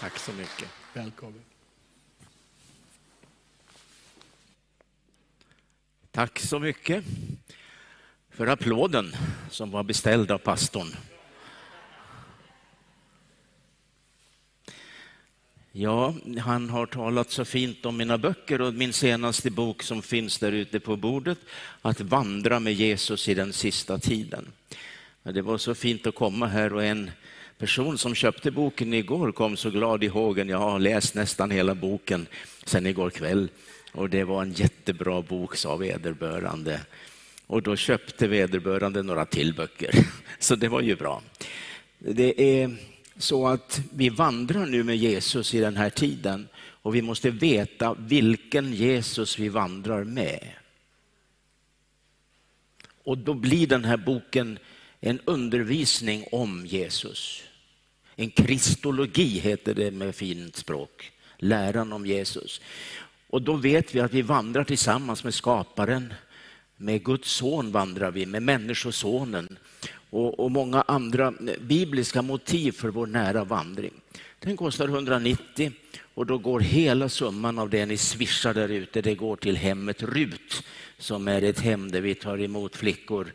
Tack så mycket. Välkommen. Tack så mycket för applåden som var beställd av pastorn. Ja, han har talat så fint om mina böcker och min senaste bok som finns där ute på bordet, Att vandra med Jesus i den sista tiden. Det var så fint att komma här och en person som köpte boken igår kom så glad i hågen. Jag har läst nästan hela boken sedan igår kväll och det var en jättebra bok, sa vederbörande. Och då köpte vederbörande några till böcker, så det var ju bra. Det är så att vi vandrar nu med Jesus i den här tiden och vi måste veta vilken Jesus vi vandrar med. Och då blir den här boken en undervisning om Jesus. En kristologi heter det med fint språk, läran om Jesus. Och då vet vi att vi vandrar tillsammans med skaparen, med Guds son vandrar vi, med människosonen och, och många andra bibliska motiv för vår nära vandring. Den kostar 190 och då går hela summan av det ni swishar där ute, det går till hemmet Rut som är ett hem där vi tar emot flickor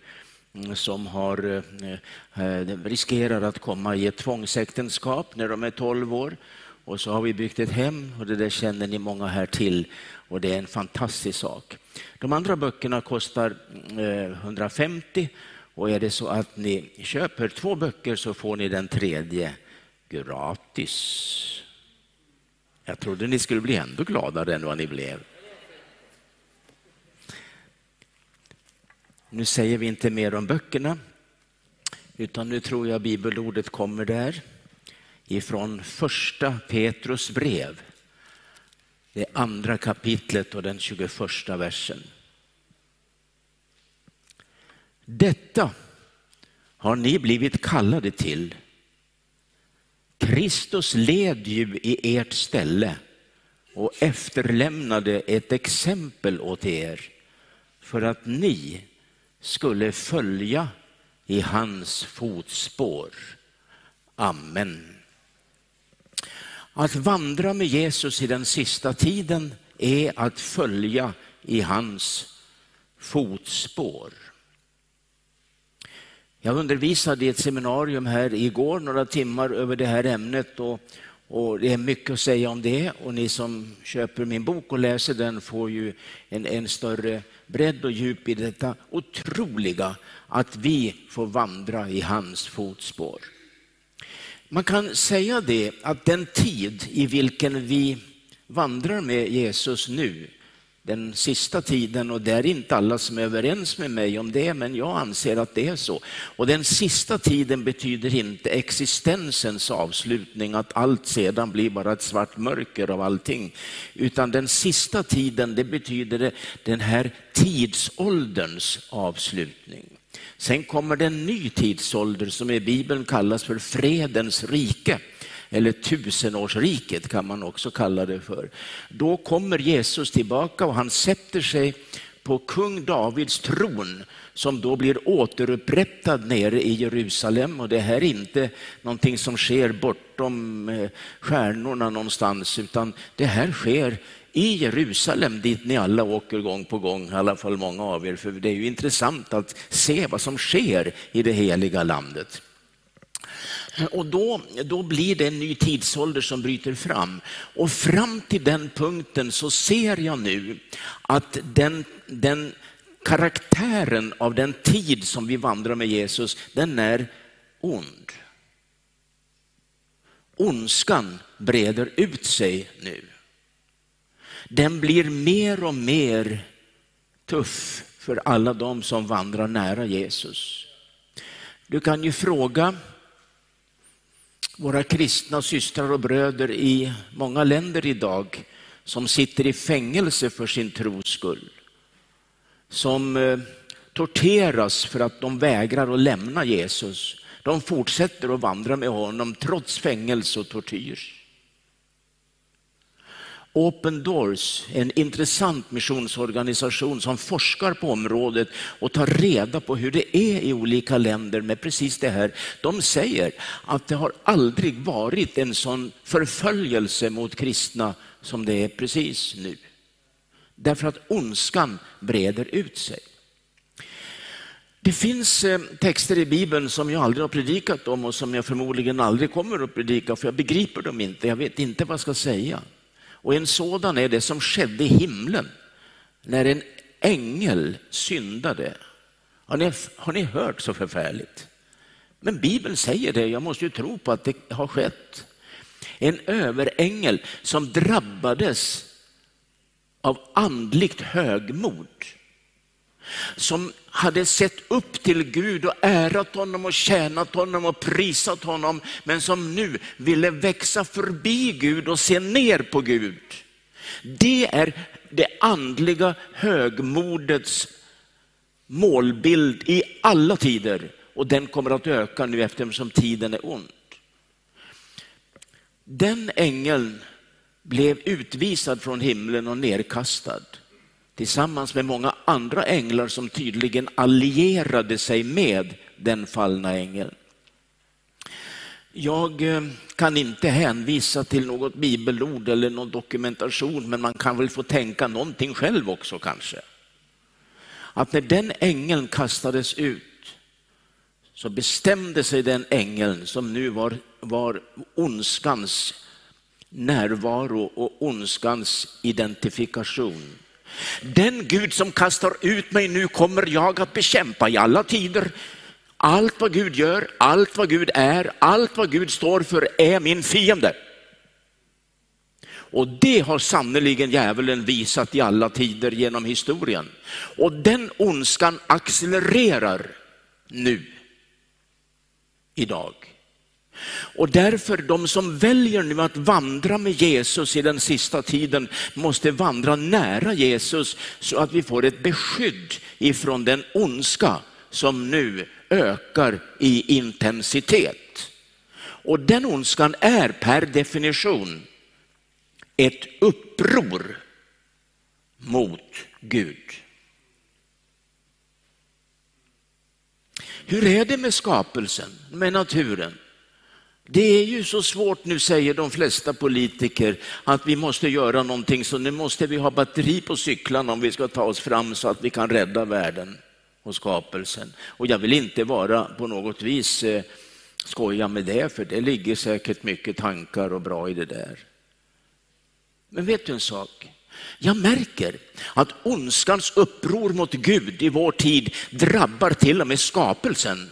som har, eh, eh, riskerar att komma i ett tvångsäktenskap när de är 12 år. Och så har vi byggt ett hem och det där känner ni många här till och det är en fantastisk sak. De andra böckerna kostar eh, 150 och är det så att ni köper två böcker så får ni den tredje gratis. Jag trodde ni skulle bli ändå gladare än vad ni blev. Nu säger vi inte mer om böckerna, utan nu tror jag bibelordet kommer där ifrån första Petrus brev, det andra kapitlet och den 21 versen. Detta har ni blivit kallade till. Kristus led ju i ert ställe och efterlämnade ett exempel åt er för att ni skulle följa i hans fotspår. Amen. Att vandra med Jesus i den sista tiden är att följa i hans fotspår. Jag undervisade i ett seminarium här igår, några timmar över det här ämnet och, och, det är mycket att säga om det och ni som köper min bok och läser den får ju en, en större bredd och djup i detta otroliga att vi får vandra i hans fotspår. Man kan säga det att den tid i vilken vi vandrar med Jesus nu, den sista tiden, och det är inte alla som är överens med mig om det, men jag anser att det är så. Och den sista tiden betyder inte existensens avslutning, att allt sedan blir bara ett svart mörker av allting, utan den sista tiden, det betyder den här tidsålderns avslutning. Sen kommer det en ny tidsålder som i Bibeln kallas för fredens rike eller tusenårsriket kan man också kalla det för. Då kommer Jesus tillbaka och han sätter sig på kung Davids tron som då blir återupprättad nere i Jerusalem. Och det här är inte någonting som sker bortom eh, stjärnorna någonstans, utan det här sker i Jerusalem dit ni alla åker gång på gång, i alla fall många av er, för det är ju intressant att se vad som sker i det heliga landet. Och då, då blir det en ny tidsålder som bryter fram. Och fram till den punkten så ser jag nu att den, den karaktären av den tid som vi vandrar med Jesus, den är ond. Ondskan breder ut sig nu den blir mer och mer tuff för alla de som vandrar nära Jesus. Du kan ju fråga våra kristna systrar och bröder i många länder idag som sitter i fängelse för sin tros skull. Som eh, torteras för att de vägrar att lämna Jesus. De fortsätter att vandra med honom trots fängelse och tortyr. Open Doors, en intressant missionsorganisation som forskar på området och tar reda på hur det är i olika länder med precis det här. De säger att det har aldrig varit en sån förföljelse mot kristna som det är precis nu. Därför att ondskan breder ut sig. Det finns eh, texter i Bibeln som jag aldrig har predikat om och som jag förmodligen aldrig kommer att predika för jag begriper dem inte. Jag vet inte vad jag ska säga. Och en sådan är det som skedde i himlen när en ängel syndade. Har ni, har ni hört så förfärligt? Men Bibeln säger det, jag måste ju tro på att det har skett. En överängel som drabbades av andligt högmod som hade sett upp till Gud och ärat honom och tjänat honom och prisat honom, men som nu ville växa förbi Gud och se ner på Gud. Det är det andliga högmodets målbild i alla tider och den kommer att öka nu eftersom tiden är ond. Den ängeln blev utvisad från himlen och nerkastad tillsammans med många andra änglar som tydligen allierade sig med den fallna ängeln. Jag eh, kan inte hänvisa till något bibelord eller någon dokumentation, men man kan väl få tänka någonting själv också kanske. Att när den ängeln kastades ut så bestämde sig den ängeln som nu var, var ondskans närvaro och ondskans identifikation den Gud som kastar ut mig nu kommer jag att bekämpa i alla tider. Allt vad Gud gör, allt vad Gud är, allt vad Gud står för är min fiende. Och det har sannerligen djävulen visat i alla tider genom historien. Och den ondskan accelererar nu, idag. Och därför, de som väljer nu att vandra med Jesus i den sista tiden måste vandra nära Jesus så att vi får ett beskydd ifrån den ondska som nu ökar i intensitet. Och den ondskan är per definition ett uppror mot Gud. Hur är det med skapelsen, med naturen? Det är ju så svårt nu, säger de flesta politiker, att vi måste göra någonting, så nu måste vi ha batteri på cyklarna om vi ska ta oss fram så att vi kan rädda världen och skapelsen. Och jag vill inte vara på något vis eh, skoja med det, för det ligger säkert mycket tankar och bra i det där. Men vet du en sak? Jag märker att ondskans uppror mot Gud i vår tid drabbar till och med skapelsen.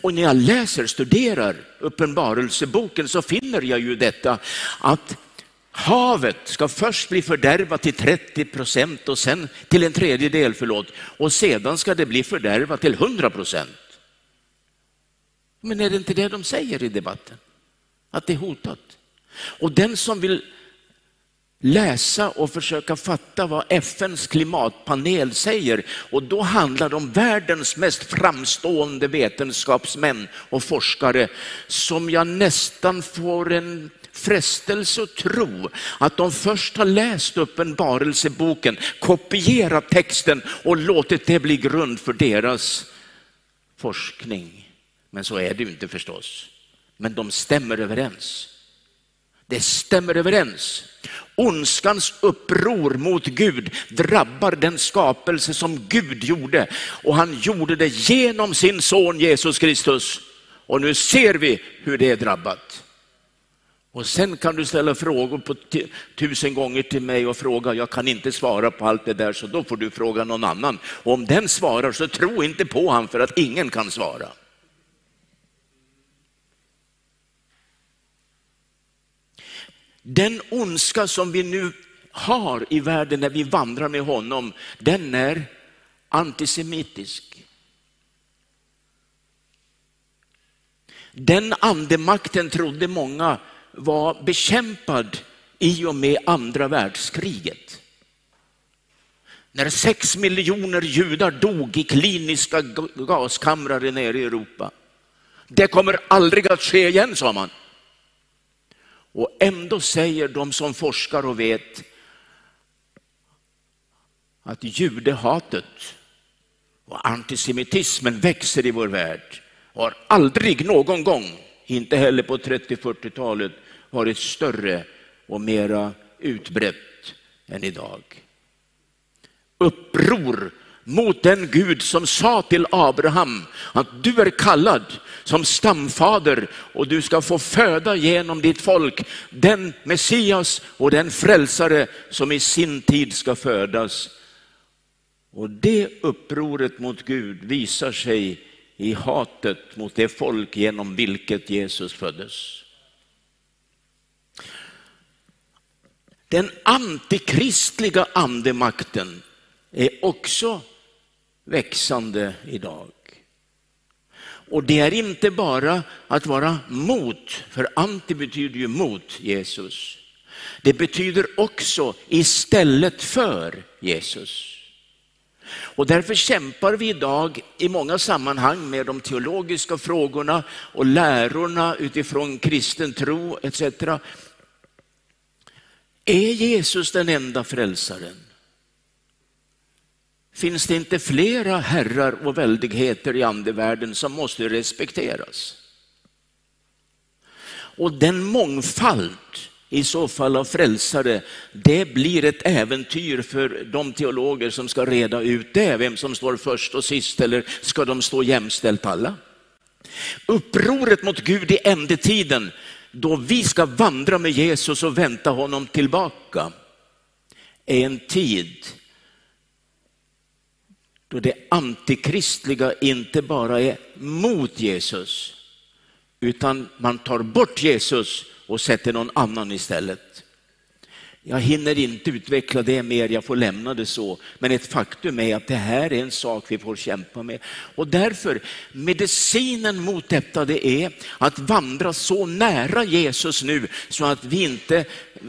Och när jag läser, studerar Uppenbarelseboken så finner jag ju detta att havet ska först bli fördärvat till 30 procent och sen till en tredjedel, förlåt, och sedan ska det bli fördärvat till 100 procent. Men är det inte det de säger i debatten? Att det är hotat. Och den som vill läsa och försöka fatta vad FNs klimatpanel säger. Och då handlar det om världens mest framstående vetenskapsmän och forskare som jag nästan får en frestelse att tro att de först har läst uppenbarelseboken, kopierat texten och låtit det bli grund för deras forskning. Men så är det ju inte förstås. Men de stämmer överens. Det stämmer överens. Ondskans uppror mot Gud drabbar den skapelse som Gud gjorde och han gjorde det genom sin son Jesus Kristus. Och nu ser vi hur det är drabbat. Och sen kan du ställa frågor på tusen gånger till mig och fråga, jag kan inte svara på allt det där, så då får du fråga någon annan. Och om den svarar så tro inte på honom för att ingen kan svara. Den ondska som vi nu har i världen när vi vandrar med honom, den är antisemitisk. Den andemakten trodde många var bekämpad i och med andra världskriget. När sex miljoner judar dog i kliniska gaskamrar nere i Europa. Det kommer aldrig att ske igen, sa man. Och ändå säger de som forskar och vet att judehatet och antisemitismen växer i vår värld och har aldrig någon gång, inte heller på 30-40-talet, varit större och mera utbrett än idag. Uppror mot den Gud som sa till Abraham att du är kallad som stamfader och du ska få föda genom ditt folk den Messias och den frälsare som i sin tid ska födas. Och det upproret mot Gud visar sig i hatet mot det folk genom vilket Jesus föddes. Den antikristliga andemakten är också växande idag. Och det är inte bara att vara mot, för anti betyder ju mot Jesus. Det betyder också istället för Jesus. Och därför kämpar vi idag i många sammanhang med de teologiska frågorna och lärorna utifrån kristen tro etc. Är Jesus den enda frälsaren? Finns det inte flera herrar och väldigheter i andevärlden som måste respekteras? Och den mångfald i så fall av frälsare, det blir ett äventyr för de teologer som ska reda ut det, vem som står först och sist eller ska de stå jämställt alla? Upproret mot Gud i ändetiden, då vi ska vandra med Jesus och vänta honom tillbaka, är en tid då det antikristliga inte bara är mot Jesus, utan man tar bort Jesus och sätter någon annan istället. Jag hinner inte utveckla det mer, jag får lämna det så. Men ett faktum är att det här är en sak vi får kämpa med. Och därför, medicinen mot detta det är att vandra så nära Jesus nu så att vi inte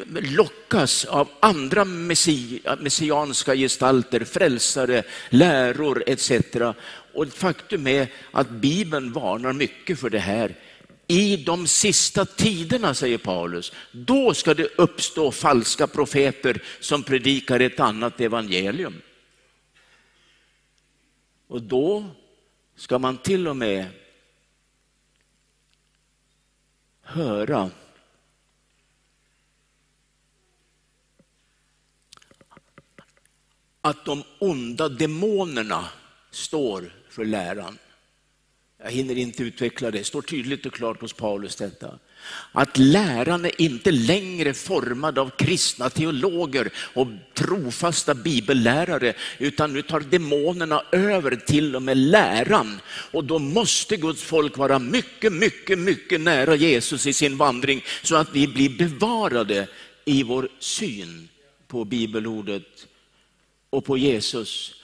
lockas av andra messianska gestalter, frälsare, läror etc. Och ett faktum är att Bibeln varnar mycket för det här i de sista tiderna, säger Paulus, då ska det uppstå falska profeter som predikar ett annat evangelium. Och då ska man till och med höra att de onda demonerna står för läran. Jag hinner inte utveckla det, det står tydligt och klart hos Paulus detta. Att läran är inte längre formad av kristna teologer och trofasta bibellärare, utan nu tar demonerna över till och med läran. Och då måste Guds folk vara mycket, mycket, mycket nära Jesus i sin vandring, så att vi blir bevarade i vår syn på bibelordet och på Jesus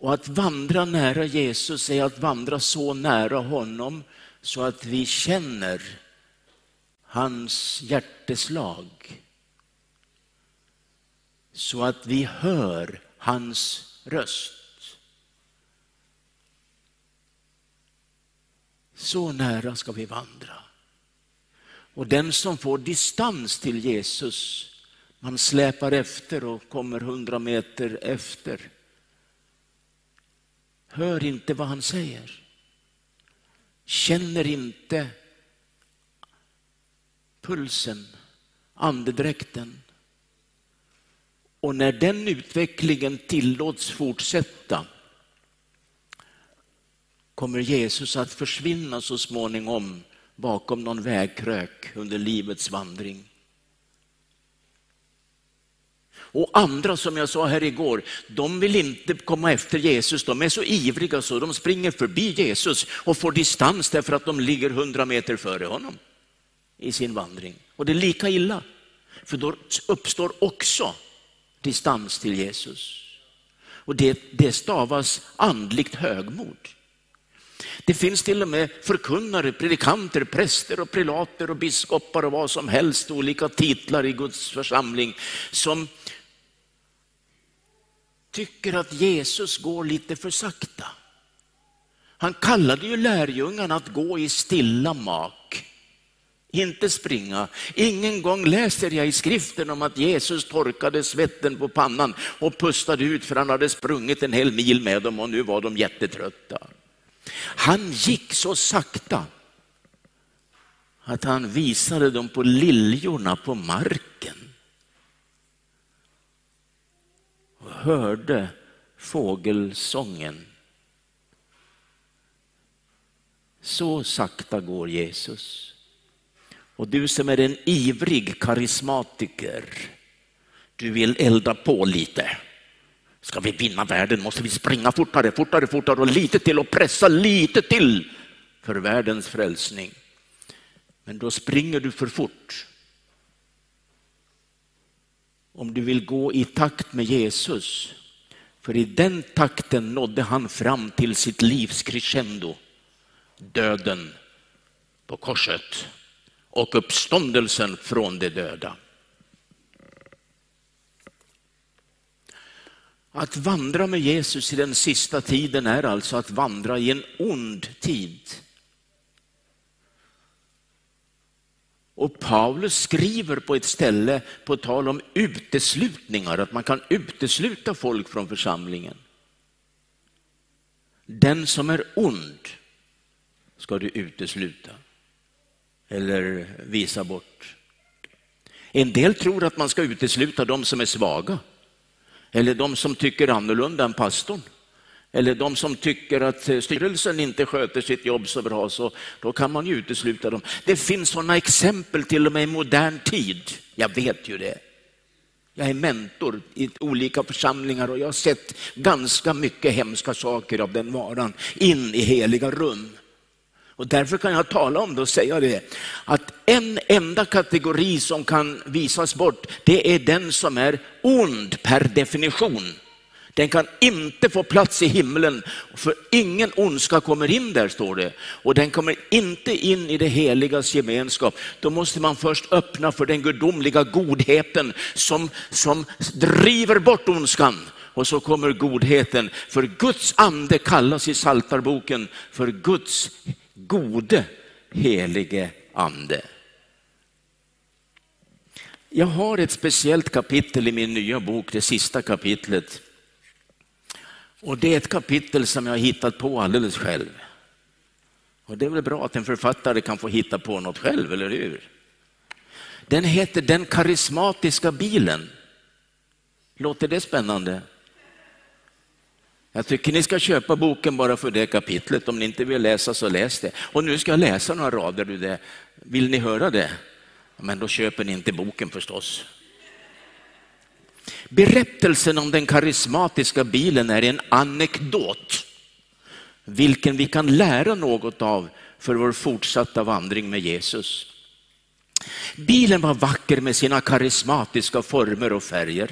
och att vandra nära Jesus är att vandra så nära honom så att vi känner hans hjärteslag. Så att vi hör hans röst. Så nära ska vi vandra. Och den som får distans till Jesus, man släpar efter och kommer hundra meter efter hör inte vad han säger. Känner inte pulsen, andedräkten. Och när den utvecklingen tillåts fortsätta kommer Jesus att försvinna så småningom bakom någon vägkrök under livets vandring. Och andra, som jag sa här igår, de vill inte komma efter Jesus. De är så ivriga så de springer förbi Jesus och får distans därför att de ligger hundra meter före honom i sin vandring. Och det är lika illa, för då uppstår också distans till Jesus. Och det, det stavas andligt högmod. Det finns till och med förkunnare, predikanter, präster och prelater och biskopar och vad som helst, olika titlar i Guds församling som tycker att Jesus går lite för sakta. Han kallade ju lärjungarna att gå i stilla mak. inte springa. Ingen gång läser jag i skriften om att Jesus torkade svetten på pannan och pustade ut för han hade sprungit en hel mil med dem och nu var de jättetrötta. Han gick så sakta att han visade dem på liljorna på marken. Och hörde fågelsången. Så sakta går Jesus. Och du som är en ivrig karismatiker, du vill elda på lite. Ska vi vinna världen måste vi springa fortare, fortare, fortare och lite till och pressa lite till för världens frälsning. Men då springer du för fort. Om du vill gå i takt med Jesus, för i den takten nådde han fram till sitt livs crescendo, döden på korset och uppståndelsen från de döda. Att vandra med Jesus i den sista tiden är alltså att vandra i en ond tid. Och Paulus skriver på ett ställe på tal om uteslutningar, att man kan utesluta folk från församlingen. Den som är ond ska du utesluta eller visa bort. En del tror att man ska utesluta de som är svaga eller de som tycker annorlunda än pastorn. Eller de som tycker att eh, styrelsen inte sköter sitt jobb så bra, så då kan man ju utesluta dem. Det finns sådana exempel till och med i modern tid. Jag vet ju det. Jag är mentor i olika församlingar och jag har sett ganska mycket hemska saker av den varan in i heliga rum. Och därför kan jag tala om det och säga det, att en enda kategori som kan visas bort, det är den som är ond per definition. Den kan inte få plats i himlen, för ingen ondska kommer in där, står det. Och den kommer inte in i det heligas gemenskap. Då måste man först öppna för den gudomliga godheten som, som driver bort ondskan. Och så kommer godheten, för Guds ande kallas i Saltarboken för Guds gode helige ande. Jag har ett speciellt kapitel i min nya bok, det sista kapitlet. Och det är ett kapitel som jag har hittat på alldeles själv. Och det är väl bra att en författare kan få hitta på något själv, eller hur? Den heter Den karismatiska bilen. Låter det spännande? Jag tycker ni ska köpa boken bara för det kapitlet. Om ni inte vill läsa så läs det. Och nu ska jag läsa några rader ur det. Vill ni höra det? Men då köper ni inte boken förstås. Berättelsen om den karismatiska bilen är en anekdot, vilken vi kan lära något av för vår fortsatta vandring med Jesus. Bilen var vacker med sina karismatiska former och färger.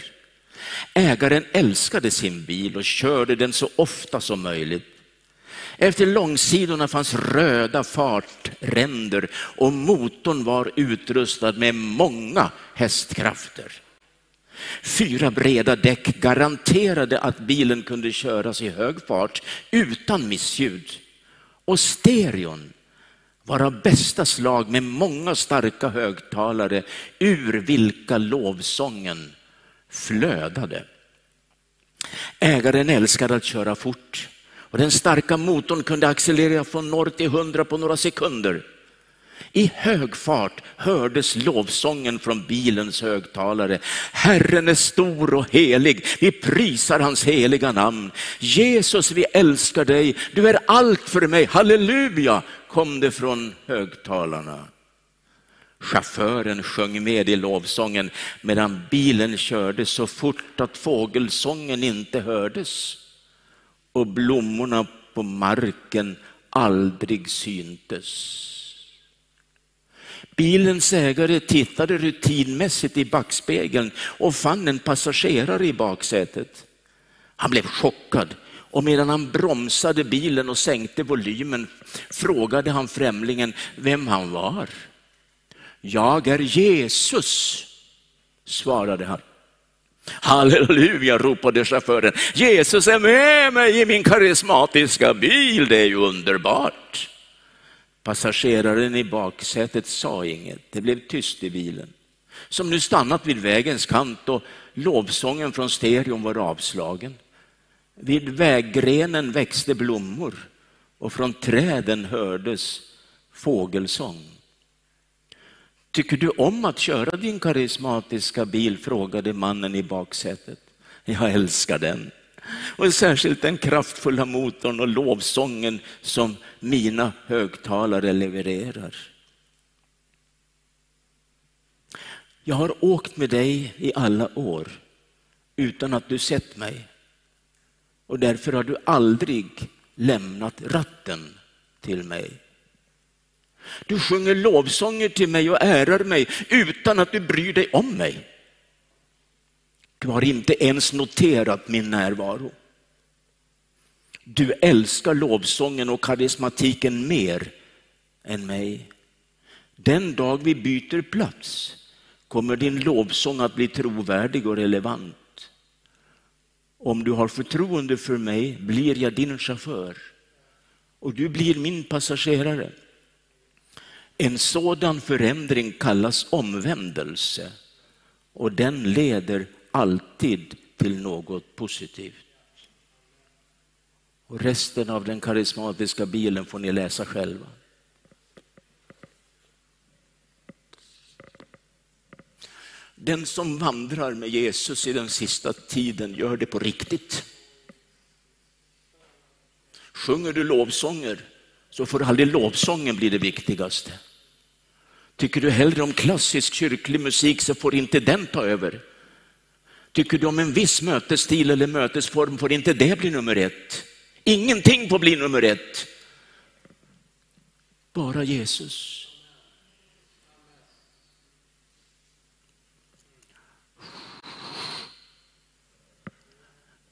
Ägaren älskade sin bil och körde den så ofta som möjligt. Efter långsidorna fanns röda fartränder och motorn var utrustad med många hästkrafter. Fyra breda däck garanterade att bilen kunde köras i hög fart utan missljud. Och stereon var av bästa slag med många starka högtalare ur vilka lovsången flödade. Ägaren älskade att köra fort och den starka motorn kunde accelerera från norr till 100 på några sekunder. I hög fart hördes lovsången från bilens högtalare. Herren är stor och helig, vi prisar hans heliga namn. Jesus, vi älskar dig, du är allt för mig, halleluja, kom det från högtalarna. Chauffören sjöng med i lovsången medan bilen körde så fort att fågelsången inte hördes och blommorna på marken aldrig syntes. Bilens ägare tittade rutinmässigt i backspegeln och fann en passagerare i baksätet. Han blev chockad och medan han bromsade bilen och sänkte volymen frågade han främlingen vem han var. Jag är Jesus, svarade han. Halleluja, ropade chauffören. Jesus är med mig i min karismatiska bil, det är ju underbart. Passageraren i baksätet sa inget. Det blev tyst i bilen. Som nu stannat vid vägens kant och lovsången från stereon var avslagen. Vid väggrenen växte blommor och från träden hördes fågelsång. Tycker du om att köra din karismatiska bil? frågade mannen i baksätet. Jag älskar den. Och särskilt den kraftfulla motorn och lovsången som mina högtalare levererar. Jag har åkt med dig i alla år utan att du sett mig. Och därför har du aldrig lämnat ratten till mig. Du sjunger lovsånger till mig och ärar mig utan att du bryr dig om mig. Du har inte ens noterat min närvaro. Du älskar lovsången och karismatiken mer än mig. Den dag vi byter plats kommer din lovsång att bli trovärdig och relevant. Om du har förtroende för mig blir jag din chaufför och du blir min passagerare. En sådan förändring kallas omvändelse och den leder alltid till något positivt. Och resten av den karismatiska bilen får ni läsa själva. Den som vandrar med Jesus i den sista tiden gör det på riktigt. Sjunger du lovsånger så får aldrig lovsången bli det viktigaste. Tycker du hellre om klassisk kyrklig musik så får inte den ta över. Tycker du om en viss mötesstil eller mötesform får inte det bli nummer ett. Ingenting får bli nummer ett. Bara Jesus.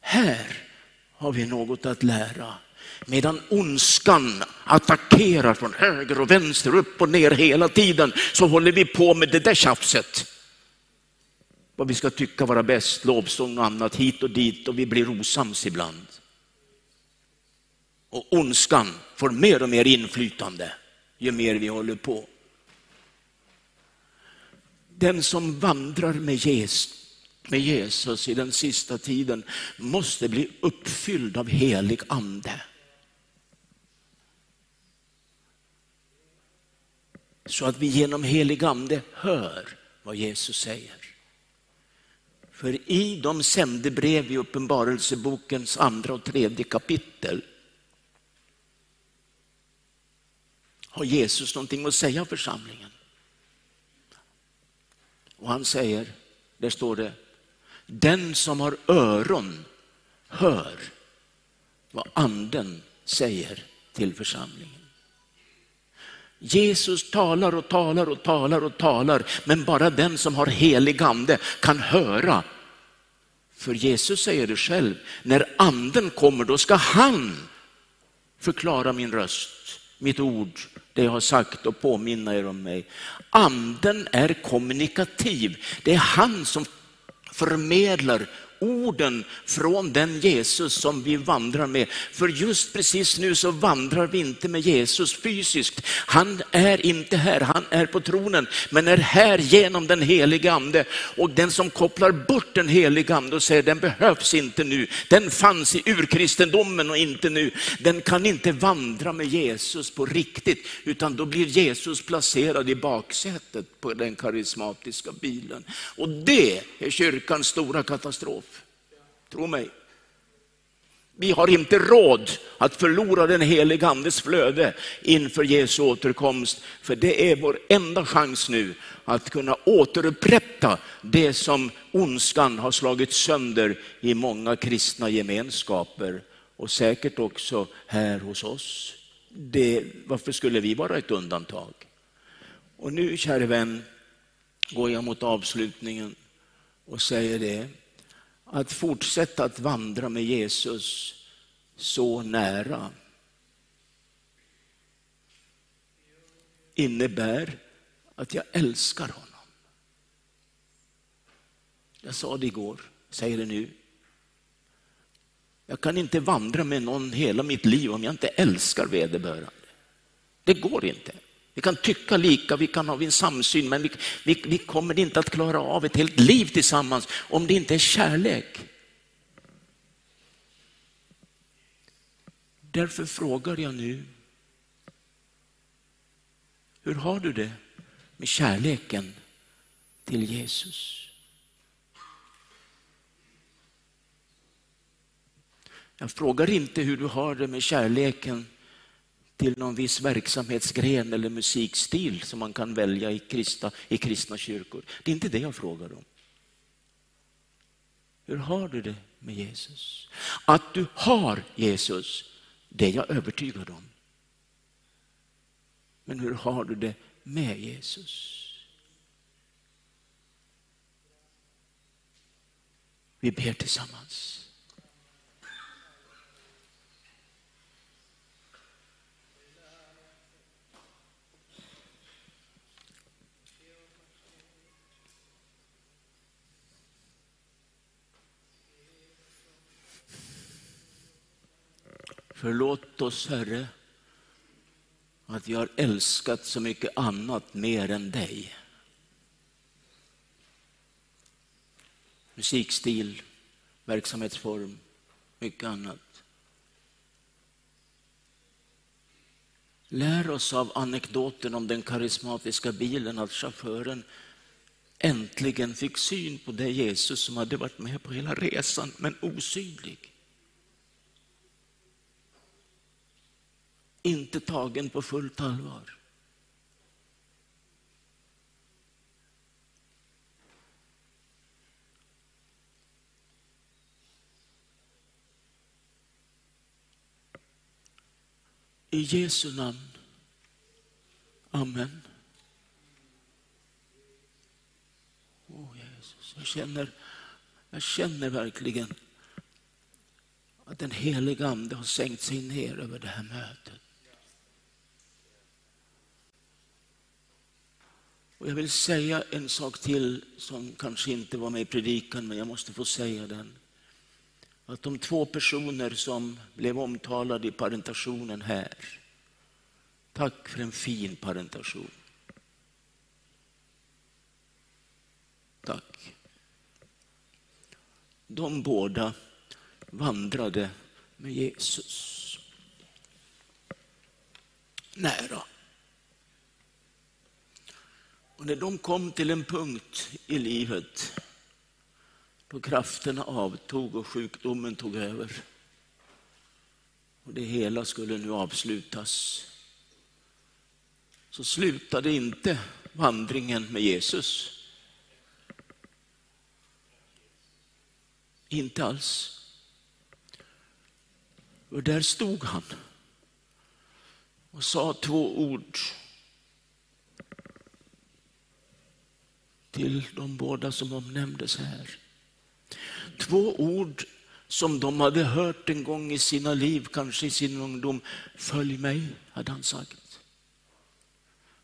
Här har vi något att lära. Medan ondskan attackerar från höger och vänster, upp och ner hela tiden, så håller vi på med det där tjafset. Vad vi ska tycka vara bäst, lovsång och annat hit och dit och vi blir osams ibland. Och ondskan får mer och mer inflytande ju mer vi håller på. Den som vandrar med Jesus med Jesus i den sista tiden måste bli uppfylld av helig ande. Så att vi genom helig ande hör vad Jesus säger. För i de sände brev i Uppenbarelsebokens andra och tredje kapitel har Jesus någonting att säga församlingen. Och han säger, där står det, den som har öron hör vad anden säger till församlingen. Jesus talar och talar och talar och talar, men bara den som har helig ande kan höra. För Jesus säger det själv, när anden kommer då ska han förklara min röst, mitt ord, det jag har sagt och påminna er om mig. Anden är kommunikativ, det är han som förmedlar orden från den Jesus som vi vandrar med. För just precis nu så vandrar vi inte med Jesus fysiskt. Han är inte här, han är på tronen, men är här genom den heliga ande. Och den som kopplar bort den heliga ande och säger den behövs inte nu, den fanns i urkristendomen och inte nu. Den kan inte vandra med Jesus på riktigt, utan då blir Jesus placerad i baksätet på den karismatiska bilen. Och det är kyrkans stora katastrof. Tro mig. Vi har inte råd att förlora den heliga andes flöde inför Jesu återkomst. För det är vår enda chans nu att kunna återupprätta det som ondskan har slagit sönder i många kristna gemenskaper och säkert också här hos oss. Det, varför skulle vi vara ett undantag? Och nu, käre vän, går jag mot avslutningen och säger det att fortsätta att vandra med Jesus så nära innebär att jag älskar honom. Jag sa det igår, säger det nu. Jag kan inte vandra med någon hela mitt liv om jag inte älskar vederbörande. Det går inte. Vi kan tycka lika, vi kan ha en samsyn, men vi, vi, vi kommer inte att klara av ett helt liv tillsammans om det inte är kärlek. Därför frågar jag nu, hur har du det med kärleken till Jesus? Jag frågar inte hur du har det med kärleken till någon viss verksamhetsgren eller musikstil som man kan välja i kristna, i kristna kyrkor. Det är inte det jag frågar om. Hur har du det med Jesus? Att du har Jesus, det är jag övertygad om. Men hur har du det med Jesus? Vi ber tillsammans. Förlåt oss, Herre, att vi har älskat så mycket annat mer än dig. Musikstil, verksamhetsform, mycket annat. Lär oss av anekdoten om den karismatiska bilen att chauffören äntligen fick syn på det Jesus som hade varit med på hela resan, men osynlig. Inte tagen på fullt allvar. I Jesu namn. Amen. Oh, Jesus. Jag, känner, jag känner verkligen att den heliga Ande har sänkt sig ner över det här mötet. Och jag vill säga en sak till som kanske inte var med i predikan, men jag måste få säga den. Att de två personer som blev omtalade i parentationen här, tack för en fin parentation. Tack. De båda vandrade med Jesus. Nära. Och när de kom till en punkt i livet då krafterna avtog och sjukdomen tog över och det hela skulle nu avslutas så slutade inte vandringen med Jesus. Inte alls. Och där stod han och sa två ord till de båda som omnämndes här. Två ord som de hade hört en gång i sina liv, kanske i sin ungdom. Följ mig, hade han sagt.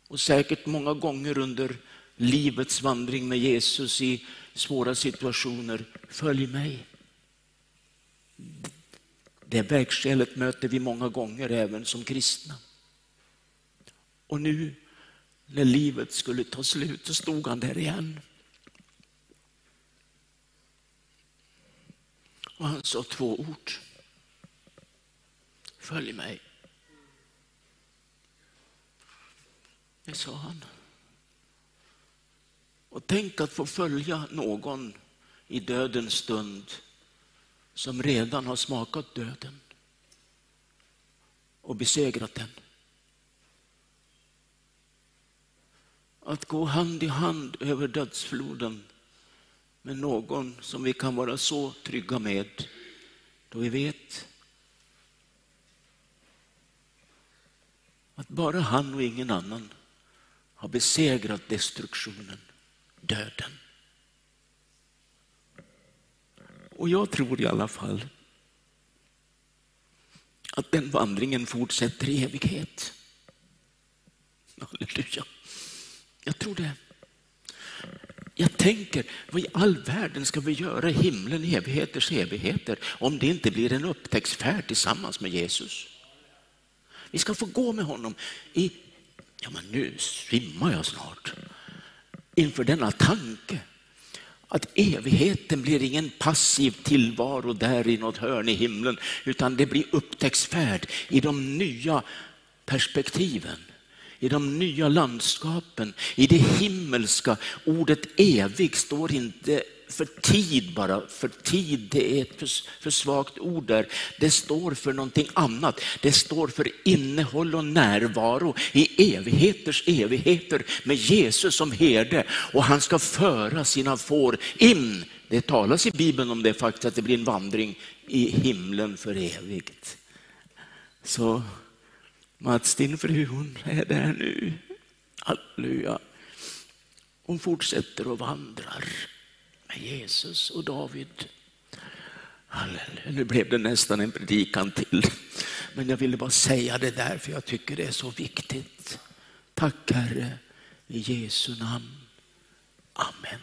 Och säkert många gånger under livets vandring med Jesus i svåra situationer. Följ mig. Det vägskälet möter vi många gånger även som kristna. Och nu när livet skulle ta slut så stod han där igen. Och han sa två ord. Följ mig. Det sa han. Och tänk att få följa någon i dödens stund som redan har smakat döden och besegrat den. Att gå hand i hand över dödsfloden med någon som vi kan vara så trygga med då vi vet att bara han och ingen annan har besegrat destruktionen, döden. Och jag tror i alla fall att den vandringen fortsätter i evighet. Halleluja. Jag tror det. Jag tänker, vad i all världen ska vi göra i himlen i evigheters evigheter om det inte blir en upptäcktsfärd tillsammans med Jesus? Vi ska få gå med honom i, ja men nu svimmar jag snart, inför denna tanke att evigheten blir ingen passiv tillvaro där i något hörn i himlen, utan det blir upptäcktsfärd i de nya perspektiven, i de nya landskapen, i det himmelska. Ordet evig står inte för tid bara, för tid det är ett för, svagt ord där. Det står för någonting annat. Det står för innehåll och närvaro i evigheters evigheter med Jesus som herde och han ska föra sina får in. Det talas i Bibeln om det faktiskt att det blir en vandring i himlen för evigt. Så Mats, din fru, hon är där nu. Halleluja. Hon fortsätter och vandrar med Jesus och David. Halleluja. Nu blev det nästan en predikan till. Men jag ville bara säga det där för jag tycker det är så viktigt. Tack Herre, i Jesu namn. Amen.